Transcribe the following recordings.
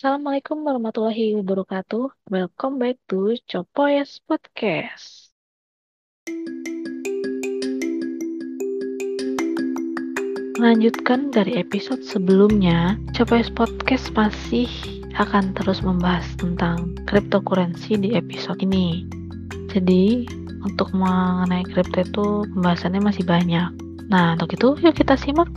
Assalamualaikum warahmatullahi wabarakatuh. Welcome back to Copoyes Podcast. Melanjutkan dari episode sebelumnya, Copoyes Podcast masih akan terus membahas tentang cryptocurrency di episode ini. Jadi, untuk mengenai kripto itu pembahasannya masih banyak. Nah, untuk itu yuk kita simak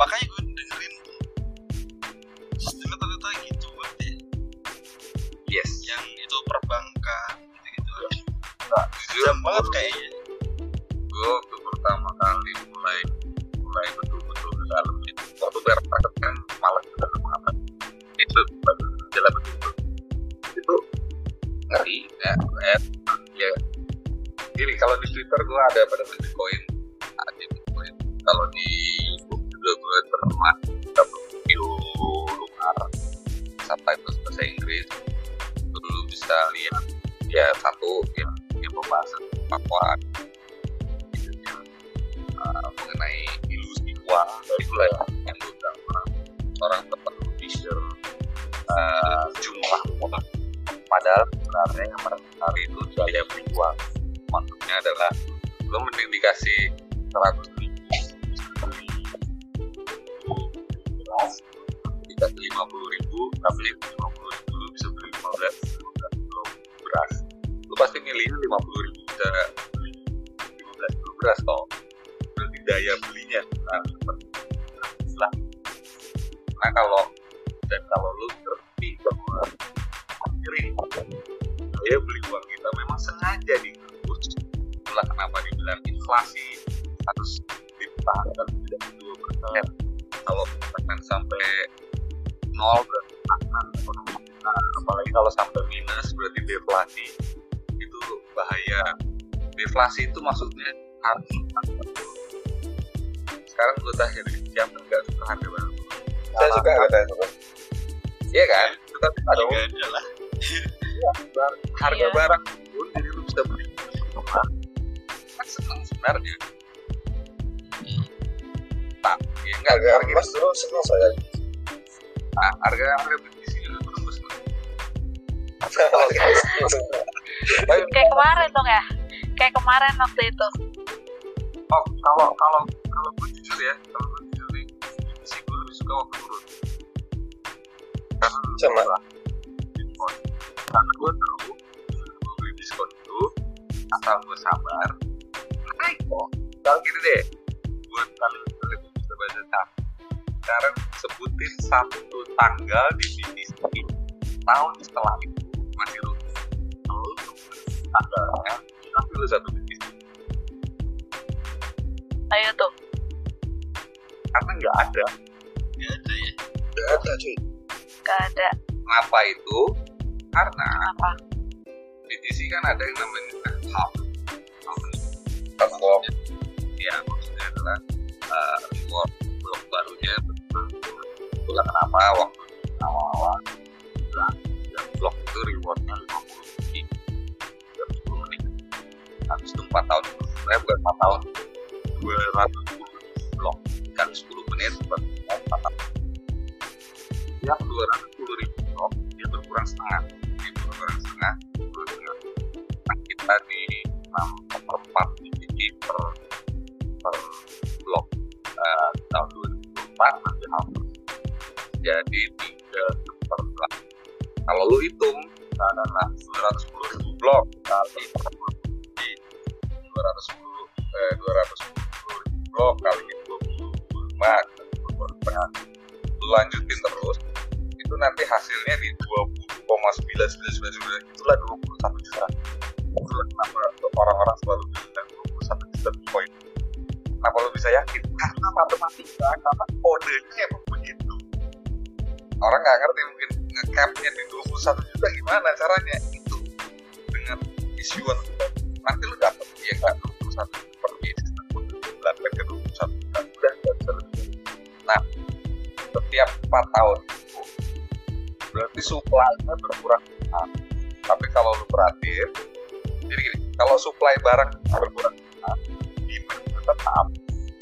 Makanya gue dengerin. Sistemnya ternyata gitu berarti yes. yang itu perbankan gitu-gitu. Jujur, Jam banget kayaknya. gue pertama kali mulai mulai betul-betul dalam itu waktu bear market kan malah ke dalam apa itu jalan betul itu ngeri ya ya, ya. Gini, kalau di Twitter gue ada pada Bitcoin bisa lihat ya satu yang yang pembahasan Papua. Uh, mengenai ilusi uang itulah ya yang diundang orang share uh, jumlah uang. Padahal sebenarnya yang mereka itu daya beli uang. Maksudnya adalah lo mending dikasih beras. Lo pasti milihnya 50 ribu bisa beli 15 kilo beras toh. Berarti daya belinya nah, seperti nah kalau dan kalau lu ngerti bahwa kiri daya beli uang kita memang sengaja dihapus itulah kenapa dibilang inflasi harus ditahan tidak dua persen kalau tekan sampai nol berarti kalau sampai minus berarti deflasi itu bahaya. Deflasi itu maksudnya harus sekarang gue tanya deh siapa nggak suka harga barang saya suka harga itu iya kan? Juga ada lah. bar- harga Iya. barang pun jadi lu bisa beli. Kan seneng sebenarnya. Tak ya enggak harga harga mas dulu seneng saya. Nah, harga harga Kayak kemarin dong ya. Kayak kemarin waktu itu. oh, kalau kalau kalau gue jujur ya kalau gue jujur nih sih gue lebih suka waktu turun karena Sama. diskon karena gue tahu gue beli diskon itu asal gue sabar naik kok kalau gini deh buat kalian kalian bisa baca tab sekarang sebutin satu tanggal di BTC tahun setelah itu tapi lu satu BTC Ayo tuh. karena nggak ada Ya ada ya. Gak ada cuy. Gak ada Kenapa itu? Karena apa. BTC kan ada yang namanya half half half walk ya maksudnya adalah uh, reward blok barunya itulah kenapa waktu di awal-awal bilang yang blok itu rewardnya 50 habis itu 4 tahun. Sebenarnya bukan 4 tahun 210 blok kali 10 menit berarti 4 tahun. Tiap 210 ribu blok dia berkurang setengah. Dia berkurang setengah berkurang setengah nah kita di 6 per 4 biji per per supply barang berkurang. Demand tetap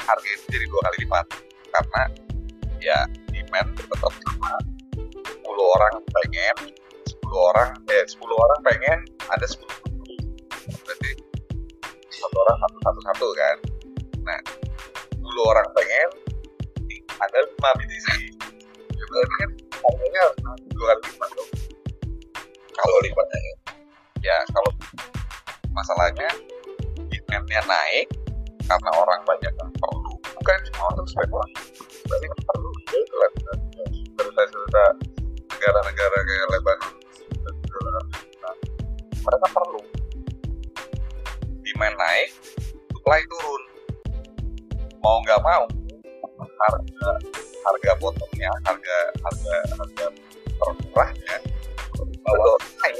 harga itu jadi dua kali lipat. Karena ya demand tetap sama. 10 orang pengen 10 orang eh 10 orang pengen ada 10 beli. berarti satu orang satu satu satu kan? Nah 10 orang pengen ada 5 biji sih ya berarti kan harganya dua kali lipat dong. Kalau lipatnya ya. ya kalau masalahnya demandnya naik karena orang banyak yang perlu. Bukan cuma untuk spekulasi banyak yang perlu. Ya itu lah cerita-cerita negara-negara kayak Lebanon mereka perlu. Demand naik supply turun. Mau nggak mau harga harga bottomnya harga harga harga termurahnya kalau naik.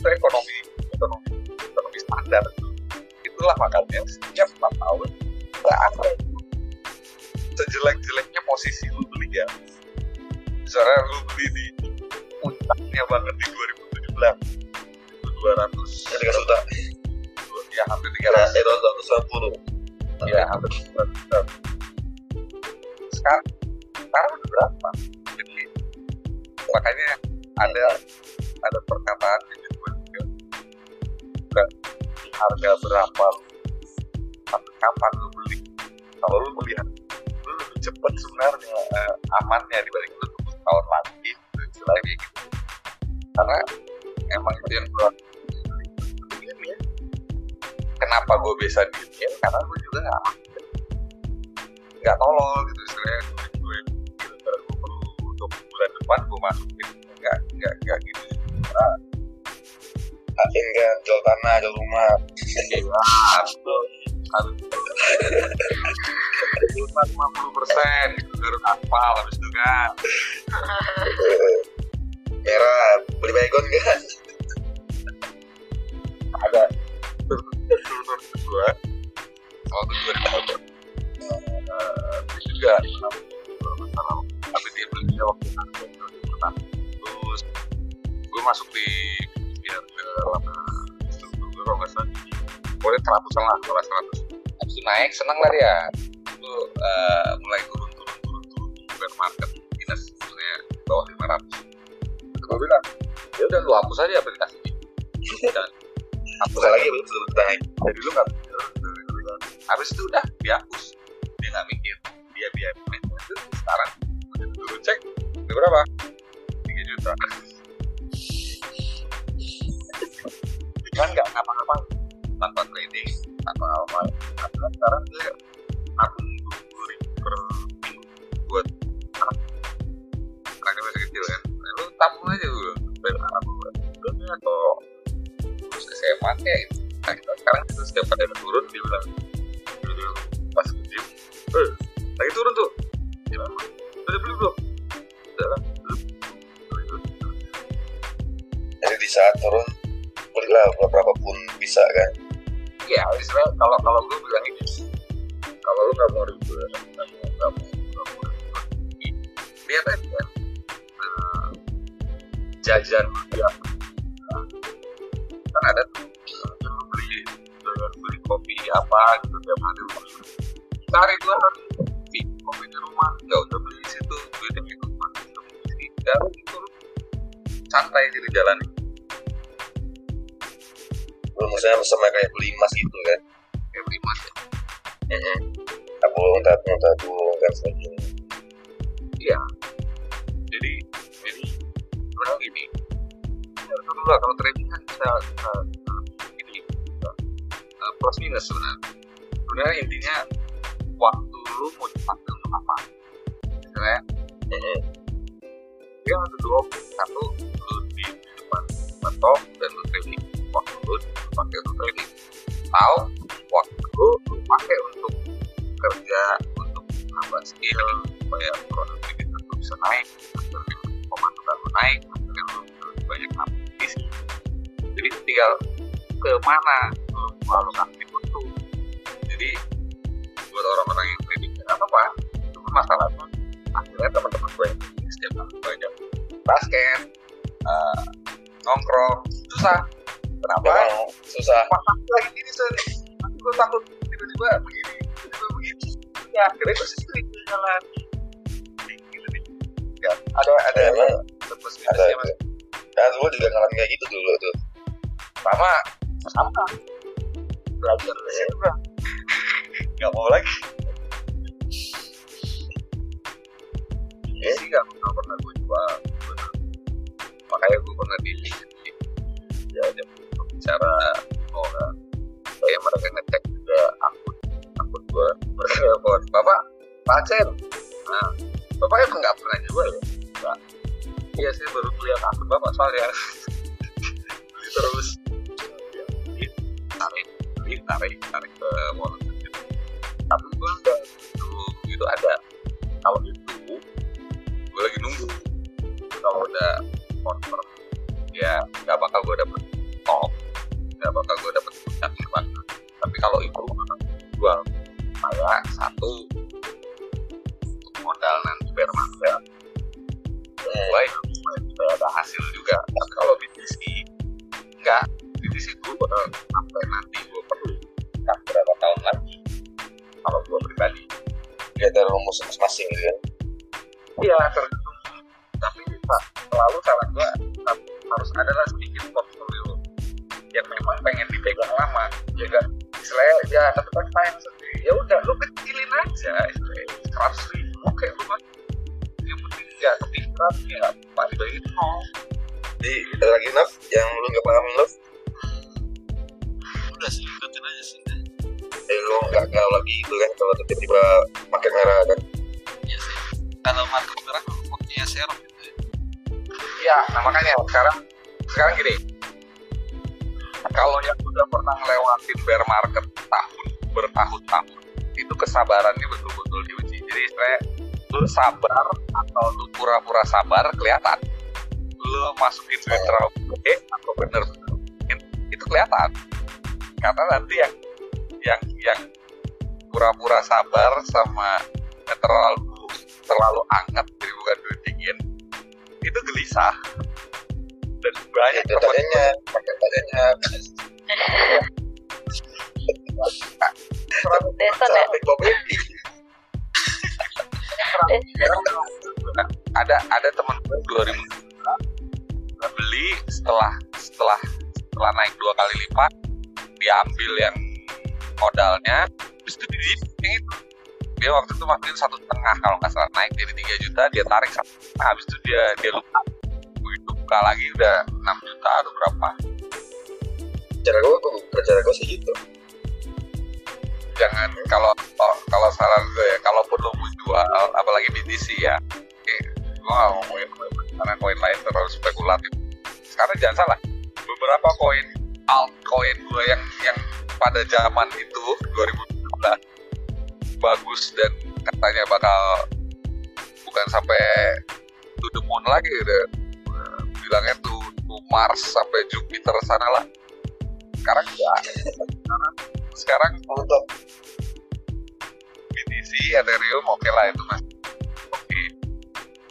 Itu ekonomi ekonomi standar. Itulah makanya setiap 4 tahun nggak ada. Sejelek-jeleknya posisi lu beli ya. Misalnya lu beli di puncaknya banget di 2017 itu 200 Tiga juta. ya hampir 300 itu seratus. Lima puluh. ya hampir 300 juta sekarang sekarang udah berapa? Jadi makanya ada ada perkataan harga berapa lu? Tapi kapan lu beli? Kalau lu melihat lu lebih cepet sebenarnya eh, amannya dibanding lu tunggu tahun lagi istilahnya kayak gitu. Karena emang itu yang gue kenapa gue bisa diem? Karena gue juga nggak nggak tolol gitu istilahnya. Gue gue perlu untuk bulan depan gue masukin. Nggak nggak nggak gitu Akhirnya jual tanah, jual rumah. harus lima puluh persen baru aspal habis itu kan Merah, beli baygon kan? ada turun kedua waktu dua ribu itu juga masalah tapi dia belinya waktu pertama terus gue masuk di biar lama itu gue kalau nggak salah boleh seratusan lah kalau seratus habis itu naik senang lah dia itu eh, mulai turun turun turun turun bukan market minus di bawah lima ratus gue bilang ya udah lu hapus aja aplikasi ini dan hapus lagi belum sudah naik. jadi lu nggak habis itu udah dihapus dia nggak mikir dia biaya maintenance itu sekarang dulu cek berapa 3 juta kan nggak ngapa-ngapa. Tanpa trading tanpa apa. Karena sekarang dia nabung dua ribu per minggu buat anak. Anaknya masih kecil kan. Nah, lu tabung aja dulu bayar anak lu atau terus SMA kayak gitu. Nah kita sekarang itu setiap ada yang turun dia bilang. Bilang, pas ke gym. Eh lagi turun tuh. Dia bilang udah beli belum? Udah lah belum? Jadi di saat turun, belilah berapa pun bisa kan? Iya, istilah kalau kalau gue bilang ini, kalau lu nggak mau ribet, nggak mau nggak mau nggak mau lihat aja kan, jajan dia kan ada tuh beli beli kopi apa gitu tiap hari beli. cari dua hari kopi kopi di rumah nggak usah beli di situ ke sini nggak itu santai sih di jalan Belum misalnya sama kayak beli emas gitu kan? kayak beli emas ya. Tabung, tabung, tabung kan sebagainya. Iya. Jadi jadi sebenarnya gini. Ya, dulu lah kalau trading kan bisa gini bisa, uh, plus minus sebenarnya. Sebenarnya intinya waktu lu mau dipakai untuk apa? Misalnya, dia ada dua opsi. Satu lu di, di depan laptop dan lu trading. Waktu dipakai untuk trading. Tahu waktu lu lu pakai untuk kerja untuk nambah skill supaya produktivitas lu bisa naik agar pemasukan lu naik agar lu banyak aktivitas jadi tinggal ke mana lu mau alokasi waktu jadi buat orang-orang yang trading nggak apa-apa. Cuma masalahnya akhirnya teman-teman gue setiap hari banyak basket eh, nongkrong susah kenapa Memang susah. pas aku lagi gini sen aku gue takut tiba-tiba begini tiba-tiba begitu ya akhirnya gue sendiri jalan gitu nih ya, ada ada Memang tebus ada minusnya mas. Kan gue juga ngalamin kayak gitu dulu tuh. sama sama belajar dari situ nggak mau lagi Ya. sih nggak nggak pernah gue bener. makanya gue pernah di ya dia bicara oh nggak kayak mereka ngecek juga akun akun gue mereka bapak Pak nah bapak emang nggak pernah jual ya? Nggak. Iya saya baru lihat akun bapak soalnya. Terus ya, tarik beli tarik tarik ke wallet tapi gue enggak itu itu ada. Kalau itu gue lagi nunggu. Kalau udah confirm ya nggak bakal gue dapet nggak bakal gue dapet puncaknya banget tapi kalau itu jual kayak satu kalau tiba-tiba pakai merah kan. iya sih kalau market merah waktunya serem gitu ya. Iya, nah makanya sekarang sekarang gini. Kalau yang udah pernah ngelewatin bear market tahun bertahun-tahun, itu kesabarannya betul-betul diuji. Jadi istilahnya lu sabar atau lu pura-pura sabar kelihatan. Lu masukin duit terlalu eh atau bener-bener itu kelihatan. Karena nanti yang yang yang pura-pura sabar sama terlalu terlalu anget jadi bukan duit dingin itu gelisah dan banyak Itu tadanya, pakai tadanya. Deson ya? Ada ada teman gue 2000 beli setelah setelah setelah naik dua kali lipat diambil yang modalnya terus itu di yang itu. Dia waktu itu masukin satu setengah kalau nggak salah naik jadi 3 juta dia tarik satu setengah habis itu dia dia lupa. Begitu buka lagi udah 6 juta atau berapa. Cara gue, cara gue sih gitu. jangan kalau kalau saran gue ya kalaupun lo mau jual apalagi BTC ya. Oke gue ngomongin karena koin lain terlalu spekulatif. Sekarang jangan salah beberapa koin altcoin gue yang yang pada zaman itu 2017 bagus dan katanya bakal bukan sampai to the moon lagi udah eh, bilangnya tuh to Mars sampai Jupiter sana lah. Sekarang enggak sekarang Untuk BTC, Ethereum oke lah itu mas. Oke.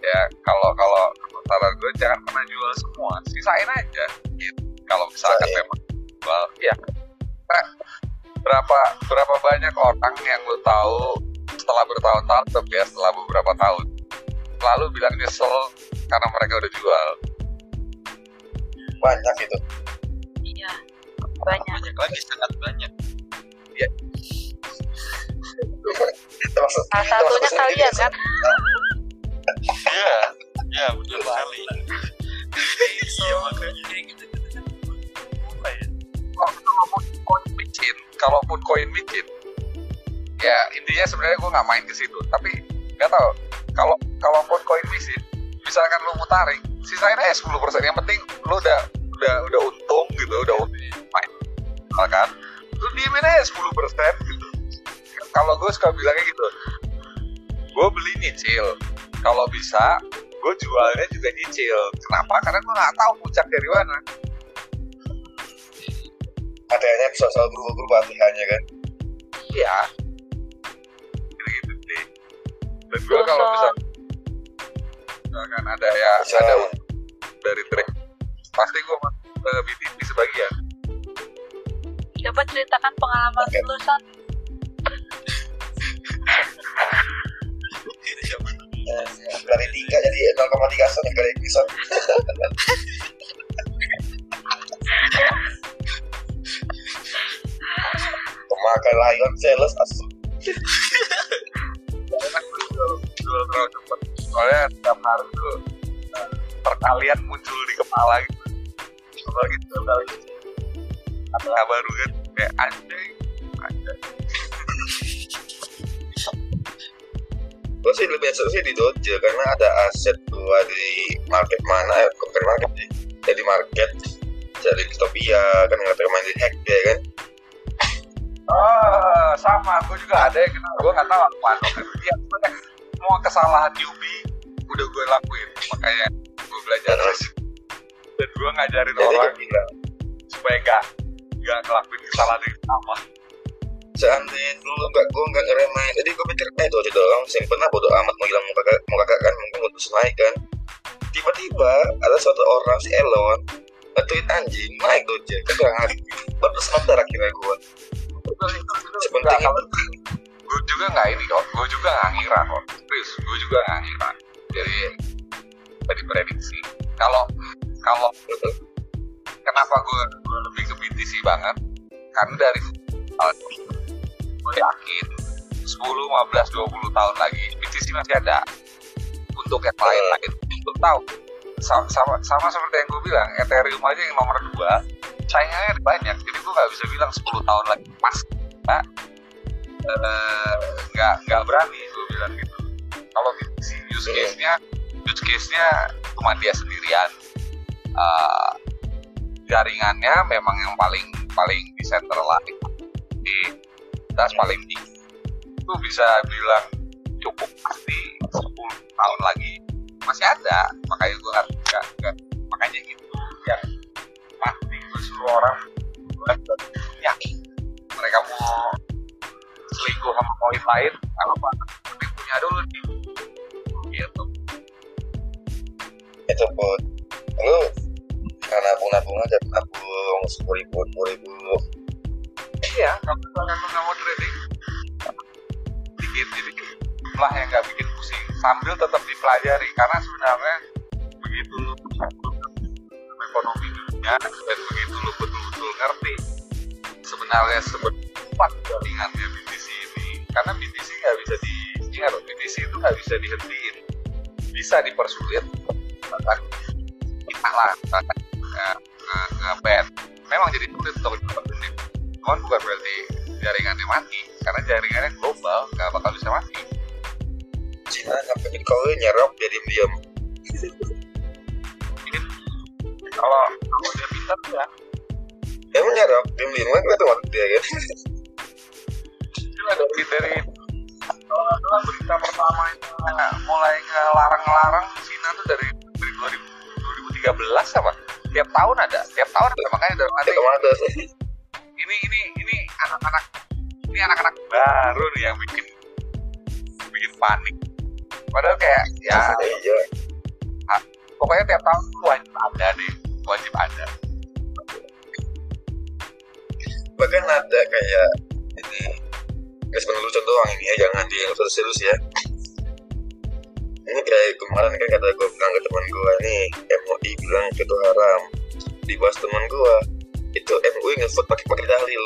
Ya kalau kalau saran gue jangan pernah jual semua. Sisain aja. Gitu. Kalau misalkan memang jual ya berapa berapa banyak orang yang lo tahu setelah bertahun-tahun tetap ya setelah beberapa tahun? Selalu bilang nyesel karena mereka udah jual. Banyak itu. Iya, banyak. banyak lagi sangat banyak. Termasuk Salah satunya kalian kan? ya ya benar sekali. Iya makanya kalaupun koin micin ya intinya sebenarnya gue nggak main ke situ. Tapi nggak tahu kalau kalaupun koin micin misalkan lu mau tarik sisain aja 10% yang penting lu udah udah udah untung gitu udah untung main. Kan lu diemin aja 10% gitu. Kalau gue suka bilangnya gitu gue beli nyicil. Kalau bisa gue jualnya juga nyicil. Kenapa? Karena gue nggak tahu puncak dari mana ATH-nya bisa selalu berubah-berubah ATH-nya kan iya gitu sih dan gue kalau bisa misalkan ada ya Bisa. ada dari trik pasti gue masuk ke BTP sebagian Coba ceritakan pengalaman Oke. lu, Son. dari tiga jadi 0,3 son kali episode lion sales asu terlalu soalnya setiap hari tuh perkalian muncul di kepala gitu. Apalagi setiap kali kata baru kan? Kayak anjing anjing. Gue sih lebih suka sih di Doge karena ada aset gua di market mana ya bukan market sih. Jadi market jadi Topia kan nggak termain di hack ya kan Ah, sama, gue juga ada yang kenal. Gue nggak tahu apa Iya, sebenarnya semua kesalahan newbie udah gue lakuin. Makanya gue belajar terus. Dan gue ngajarin jadi orang gue bilang supaya gak, gak ngelakuin kesalahan yang sama. seandainya dulu nggak gue nggak ngeremehin jadi gue pikir eh Doge doang simpen lah bodo amat mau hilang mau kakak mau kakak kan mungkin mau terus naik kan tiba-tiba ada suatu orang si Elon nge-tweet anjing naik Doge kan gak ngerti baru sebentar akhirnya gue sepenting itu gue juga nggak ini kok. Gue juga nggak ngira kok. Serius, gue juga nggak ngira. Jadi tadi prediksi. Kalau kalau kenapa gue, gue lebih ke BTC banget? Karena dari gue yakin 10, 15, 20 tahun lagi BTC masih ada untuk yang lain-lain untuk tahu sama, sama, sama seperti yang gue bilang Ethereum aja yang nomor dua saingannya ada banyak jadi gue nggak bisa bilang 10 tahun lagi nggak eh, nggak nggak berani gue bilang gitu. Kalau BTC use case-nya use case-nya cuma dia sendirian. Eh, jaringannya memang yang paling paling decentralized. Di das paling tinggi. Itu bisa bilang cukup pasti 10 tahun lagi masih ada. Makanya gue nggak nggak- nggak- makanya itu yang pasti gue suruh orang buat yakin mereka mau selingkuh sama koin lain apa tapi punya dulu nih gitu. Itu pun lu karena nabung-nabung aja nabung sepuluh ribu sepuluh ribu. Iya kalau misalkan lu nggak mau trading dikit jadi jumlah yang nggak bikin pusing sambil tetap dipelajari. Karena sebenarnya begitu lu ekonomi dunia dan begitu lu betul-betul ngerti sebenarnya seberapa jaringannya BTC ini. Karena BTC nggak bisa di ingat loh, BTC itu nggak bisa dihentiin. Bisa dipersulit bahkan kita lah bahkan nge- nge- nge-ban. Memang jadi sulit untuk dipersulit. Cuman bukan berarti jaringannya mati karena jaringannya global nggak bakal bisa mati. Cina sampai Bitcoin nyerok dia diem-diem kalau kalau dia pintar ya emang nyerok diem-diem kan kita waktu dia kan? Gila dari dari kalau nggak berita pertama itu mulai ngelarang-ngelarang Cina tuh dari dari 2000, 2013 apa? Tiap tahun ada tiap tahun ada. Makanya ada ada ada. Ini ini ini anak-anak ini anak-anak baru nih yang bikin bikin panik. Padahal kayak ya iya. pokoknya tiap tahun tuh wajib ada deh wajib ada bahkan ada kayak ini guys lucu doang ini ya jangan di serius ya. Ini kayak kemarin kan kata gue bilang ke teman gue nih MUI bilang itu haram. Dibahas teman gue itu MUI ngevote pakai pakai dalil.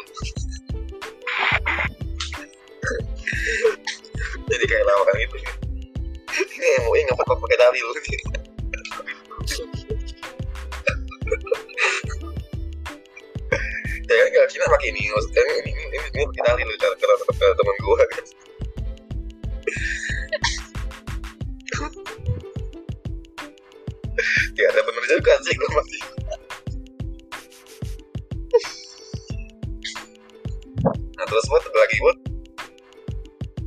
Jadi kayak lawakan gitu. Ini MUI ngevote pakai dalil ya kan kalau Cina pakai ini maksudnya ini ini ini, ini pakai dalil kata kata kata teman gue kan ya ada bener juga sih gue masih nah terus buat ada lagi buat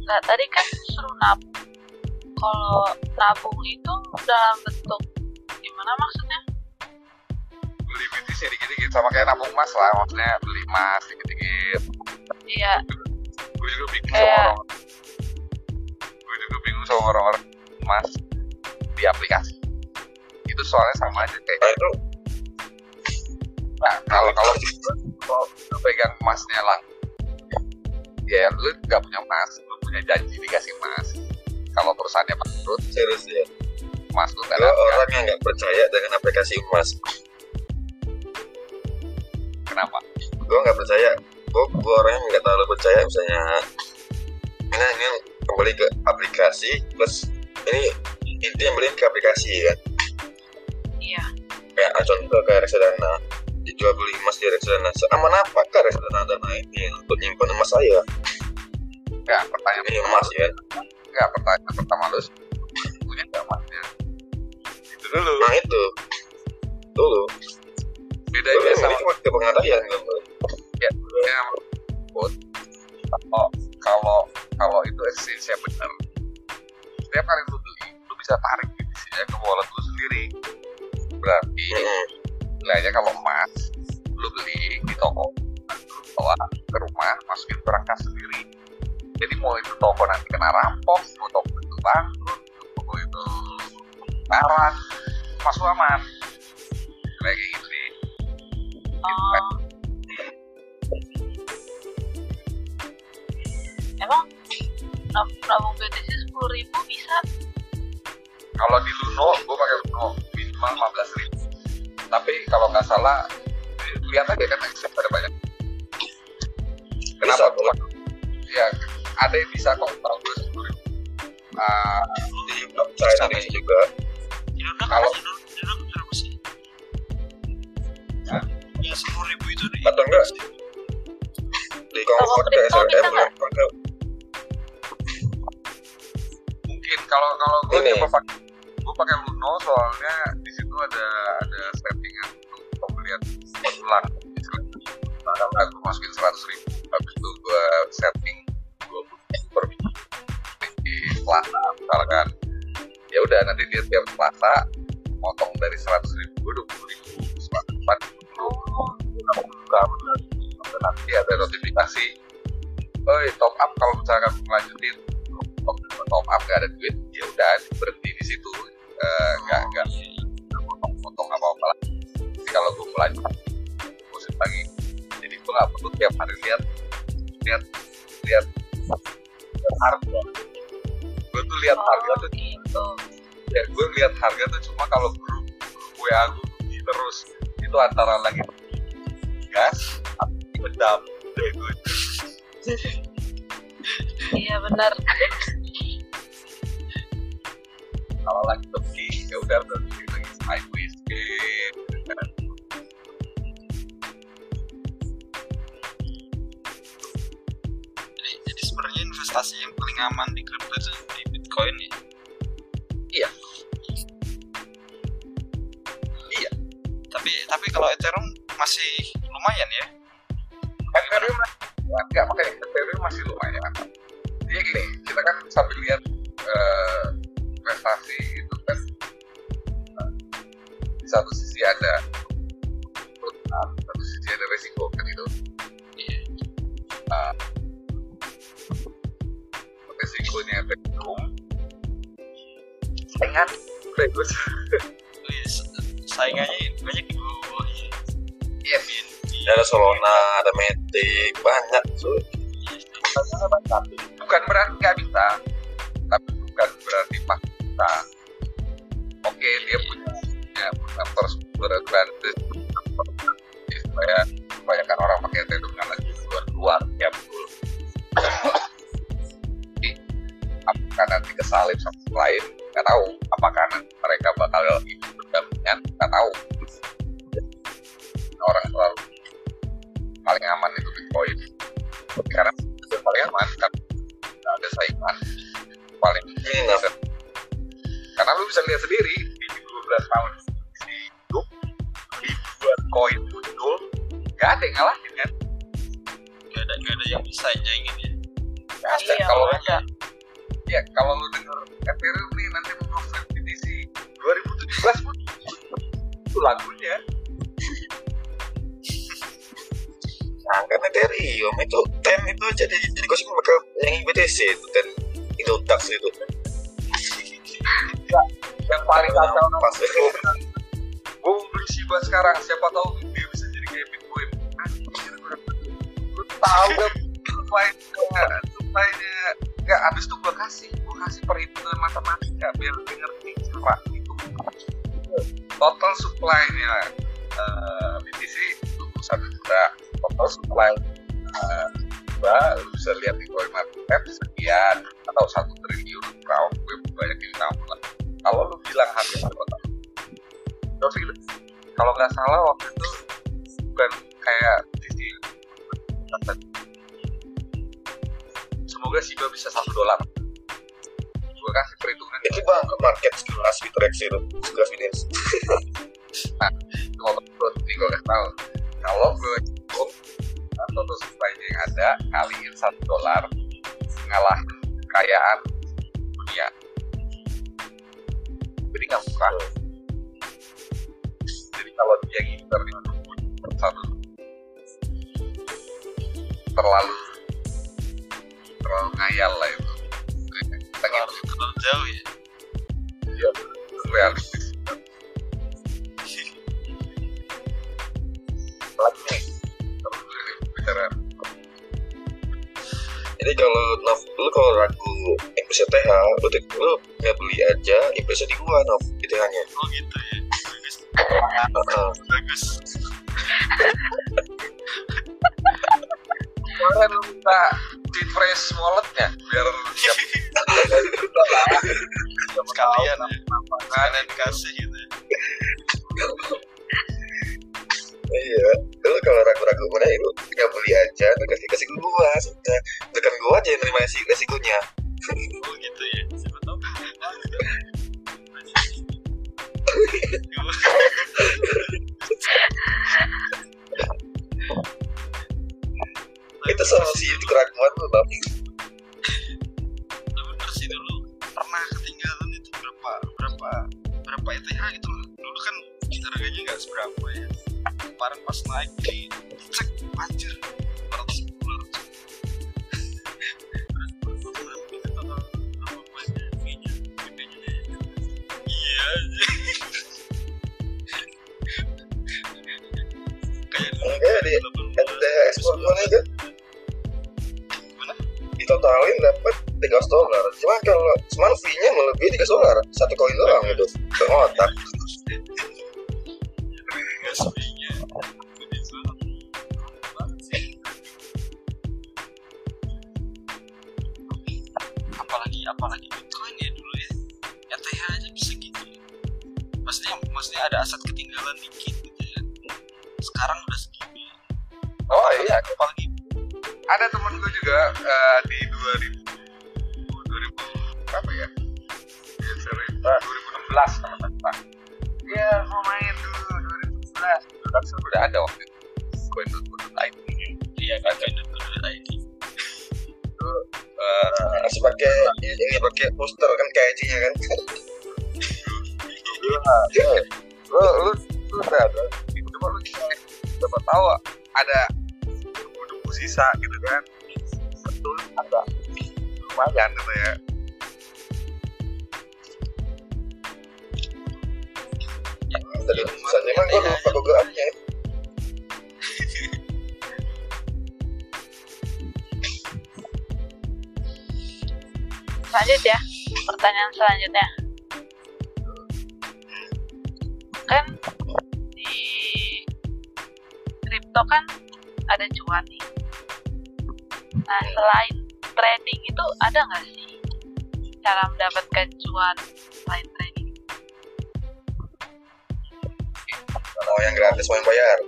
Nah, tadi kan suruh nabung. Kalau nabung itu dalam bentuk gimana maksudnya? Sama kayak nabung emas lah maksudnya beli emas dikit-dikit. Iya, gue juga bingung sama orang gue juga bingung sama orang-orang emas di aplikasi. Itu soalnya sama aja kayak nah itu nah, kalau kalau kalau lu pegang emasnya lah. Ya lu nggak punya emas lu punya janji dikasih emas. Kalau perusahaannya bangkrut serius ya? emas lu kan orang yang nggak percaya dengan aplikasi emas kenapa? Gue nggak percaya. Gue gue orang yang nggak terlalu percaya misalnya ini ini kembali ke aplikasi plus ini intinya beli ke aplikasi kan? Iya. kayak contoh kayak reksadana dijual beli emas di reksadana seaman apakah reksadana dana ini untuk nyimpan emas saya? Nggak pertanyaan ini emas ya nggak pertanyaan pertama lu punya nggak emasnya itu dulu. Nah itu. Dulu bedanya sama cuma kepengandaian gue ya? Put kalau kalau kalau itu eksistensinya benar. Setiap kali lu beli lu bisa tarik divisinya ke wallet lu sendiri. Berarti Hmm. nilainya kalau emas lu beli di toko bawa ke rumah masukin ke berangkas sendiri. Jadi mau itu toko nanti kena rampok mau toko itu bangkrut toko itu taran mas lu aman. Kayak gitu nih Oh. Emang nab- nabung BTC sepuluh ribu bisa? kalau di Luno gue pakai Luno minimal 15 ribu. Tapi kalau nggak salah lihat aja kan accept ada banyak. Kenapa Bisa, gue ya ada yang bisa kok kalau gue sepuluh ribu. Ah, di China Indonesia juga. Udah Kalau- soalnya di situ ada ada settingan untuk pembelian ulang. Nah, gue masukin seratus ribu habis itu gue setting dua puluh ribu per minggu. Di Selasa misalkan. Ya udah nanti dia tiap Selasa potong dari seratus ribu dua puluh ribu. Empat puluh buka sampai nanti ada notifikasi. Oh top up kalau misalkan melanjutin top, up gak ada duit ya udah berhenti di situ nggak nggak potong-potong apa apa lah. Jadi kalau gue melanjut musim lagi jadi gue nggak perlu tiap hari lihat lihat lihat lihat harga. Gue tuh lihat harga tuh gitu. ya gue lihat harga tuh cuma kalau grup gue aku terus. Itu antara lagi gas atau bedam udah itu Iya benar. Kalau lagi tepi ya udah berarti lagi sideways gitu kan. jadi, jadi sebenarnya investasi yang paling aman di crypto itu di Bitcoin ya. Iya. Iya. Tapi tapi kalau Ethereum masih lumayan ya. Ethereum enggak makanya Ethereum masih lumayan dia gini kita kan sambil lihat eh, investasi itu kan eh, di satu sisi ada keuntungan, di satu sisi ada resiko kan itu. Iya. Nah, resikonya Ethereum saingan bagus. Oh iya, sa- saingannya banyak di bawah-bawahnya. yes ada Solana ada Matic banyak so bukan berarti nggak bisa tapi bukan berarti pasti bisa oke dia punya punya punya first mover advantage Ya, supaya kebanyakan orang pakai Ethereum karena di luar luar ya betul. Jadi, apakah nanti kesalip sama lain nggak tahu. Apakah nanti mereka bakal hidup berdampingan? Nggak tahu bisa nyaingin ya. ada Iya, kalau ada. ya kalau lu denger Ethereum nih nanti mau nge-flip BTC 2017 pun itu lagunya Nah, kan Ethereum itu ten itu jadi jadi gosip bakal yang BTC itu Mbak, lu bisa lihat di CoinMarketCap sekian atau satu triliun round gue banyak yang tahu lah kalau lu bilang harga berapa? Tapi kalau nggak salah waktu itu bukan kayak di semoga Shiba bisa satu dolar. Gue kasih perhitungan. Itu bang ke market sekelas Bitrex itu. Sekelas Binance. Kalau gue kasih tahu. Kalau gue total supply-nya yang ada kaliin satu dolar ngalah kekayaan dunia. Jadi nggak murah jadi kalau dia nginter di satu terlalu terlalu ngayal lah itu. Terlalu, terlalu jauh ya? Gitu realistis lagi nih bicara jadi kalau Nov lu kalau ragu investasi TH lu, lu nggak beli aja investasi di gua Nov di TH nya. Oh gitu ya. Bagus. Bagus. Kemarin lu minta di fresh walletnya biar siap. Sekalian ya. Sekalian kasih gitu ya. Iya. Lu kalau ragu-ragu mana ya lu nggak beli aja? Lu kasih kasih ke gua sudah. Tekan gua aja yang nerima resiko resikonya. Oh gitu ya. Siapa tahu itu solusi itu keraguan lu Nov tapi bener sih dulu pernah ketinggalan itu berapa berapa berapa ETH gitu loh. Dulu kan harganya nggak seberapa ya kemarin pas naik di cek anjir 200 dolar iya kayak enggak di ekspor mana Gimana? ditotalin dapat 300 dolar. Cuma kalau cuman fee nya melebihi 3 dolar. Satu koin doang gitu otak ada aset ketinggalan dikit gitu ya. Sekarang udah segini. Oh iya. apalagi ada temen gue juga eh, di 2000 2000 berapa ya? Dia cerita 2016 teman teman dia mau main dulu 2016 kan sudah ada waktu itu. Coin.co.id iya kan kan ID itu masih pakai ini pakai poster kan KIG nya kan lu lu lu udah ada coba lu coba tahu ada debu sisa gitu kan. Betul ada. Lumayan gitu ya. Tadi misalnya emang gua lupa Google Ads-nya Lanjut ya, pertanyaan selanjutnya. Kripto kan ada cuan nih. Nah, selain trading itu ada nggak sih cara mendapatkan cuan selain trading? mau yang gratis mau yang bayar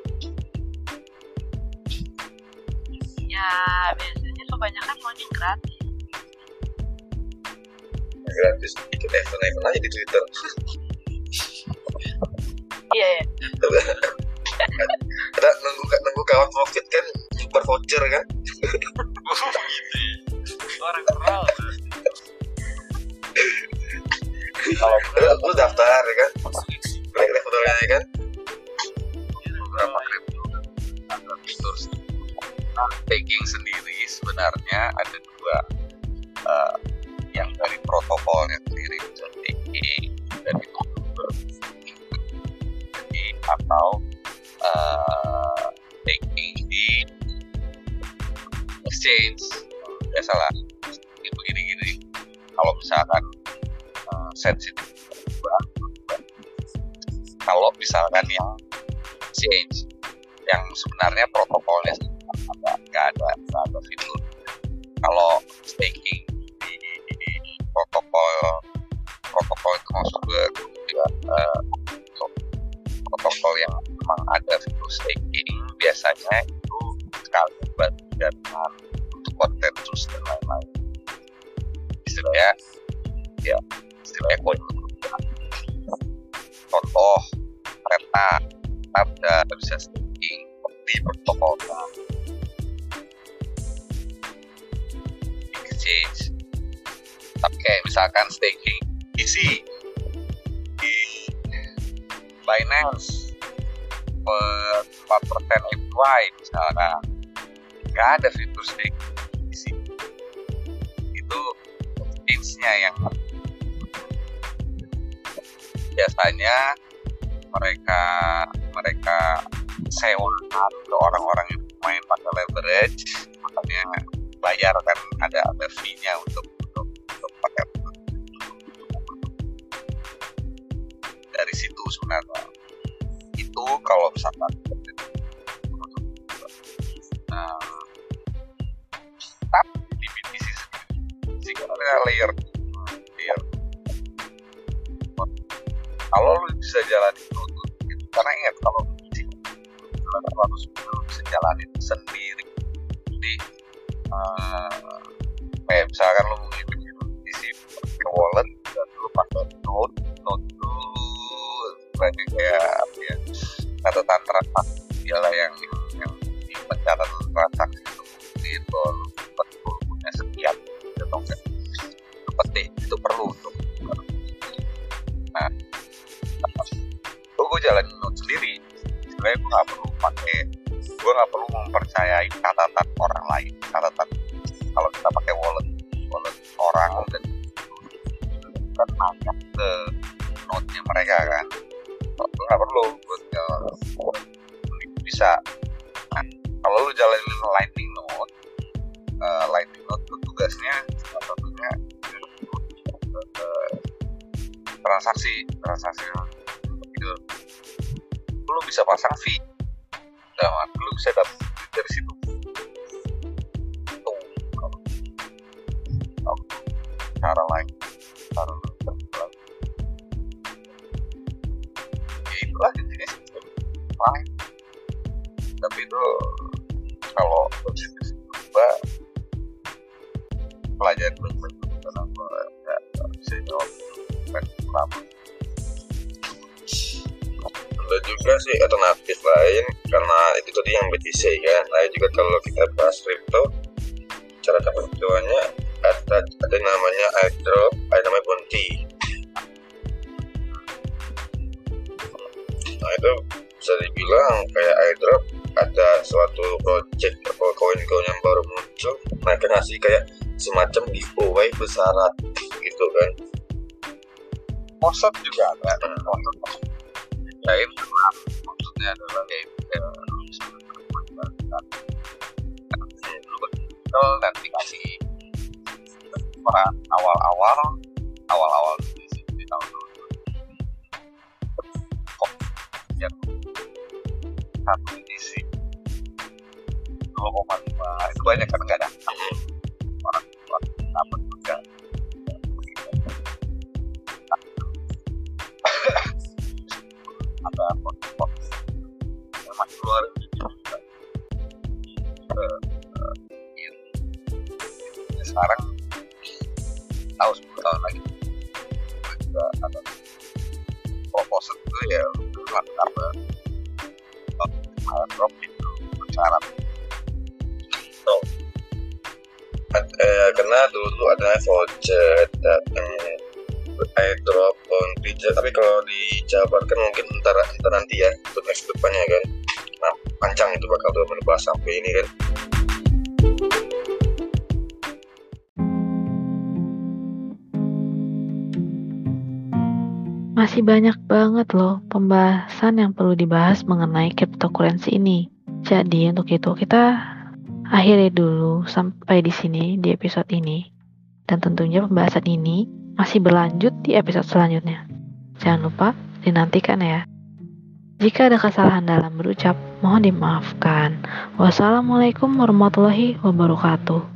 Ya, biasanya kebanyakan gratis. yang gratis ikut event event aja di Twitter Iya, ya. ada nunggu nunggu kawan profit kan nyebar voucher kan? Oh gitu orang kenal kalau lu, lu daftar ya kan? Klik klik modalnya ya kan? Beberapa kripto ada fitur nah, staking sendiri sebenarnya ada dua Eh, yang dari protokolnya sendiri. Bisa staking dan itu jadi atau eh, staking di exchange. Biasalah ini begini-gini kalau misalkan eh, sensitif kalau misalkan yang exchange yang sebenarnya protokolnya nggak ada nggak ada fitur. Kalau staking di, di protokol protokol itu maksud gue eh, untuk protokol yang memang ada fitur staking biasanya itu sekali bagian untuk konsensus dan lain-lain. Istilahnya ya istilahnya koin contoh kereta ada bisa staking di protokolnya exchange tapi kayak misalkan staking isi Binance per 4% APY misalkan. Nggak ada fitur staking isi itu exchange-nya yang biasanya mereka mereka sewakan ke orang-orang yang main pakai leverage makanya bayar kan ada ada fee-nya untuk dari situ sebenarnya. Itu kalau misalkan nah, tapi di layer layer kalau lu bisa jalan itu karena ingat kalau lu harus lu bisa jalanin sendiri. Jadi uh, kayak misalkan lu isi ke wallet dan lu pakai node node itu banyak kayak apa ya catatan transaksi lah yang yang di pencatatan transaksi kan lama ada juga sih alternatif lain karena itu tadi yang BTC ya nah juga kalau kita bahas crypto cara dapat cuannya ada ada namanya airdrop ada namanya bounty. Nah itu bisa dibilang kayak airdrop ada suatu project atau koin-koin yang baru muncul mereka ngasih kayak semacam giveaway bersyarat gitu kan Mosot juga ada maksudnya adalah ya, dikasih orang awal-awal awal-awal di, di tahun kok yang satu edisi 2,5 itu banyak kan nggak ada sekarang tahu 10 tahun lagi. Juga ada proposal itu ya bukan apa drop itu syarat Ad- eh, karena dulu ada voucher datang airdrop on tapi kalau dijabarkan mungkin ntar, ntar nanti ya untuk next depannya kan. Nah panjang itu bakal tuh bahas sampai ini kan Masih banyak banget loh pembahasan yang perlu dibahas mengenai cryptocurrency ini. Jadi untuk itu kita akhiri dulu sampai di sini di episode ini. Dan tentunya pembahasan ini masih berlanjut di episode selanjutnya. Jangan lupa dinantikan ya. Jika ada kesalahan dalam berucap, mohon dimaafkan. Wassalamualaikum warahmatullahi wabarakatuh.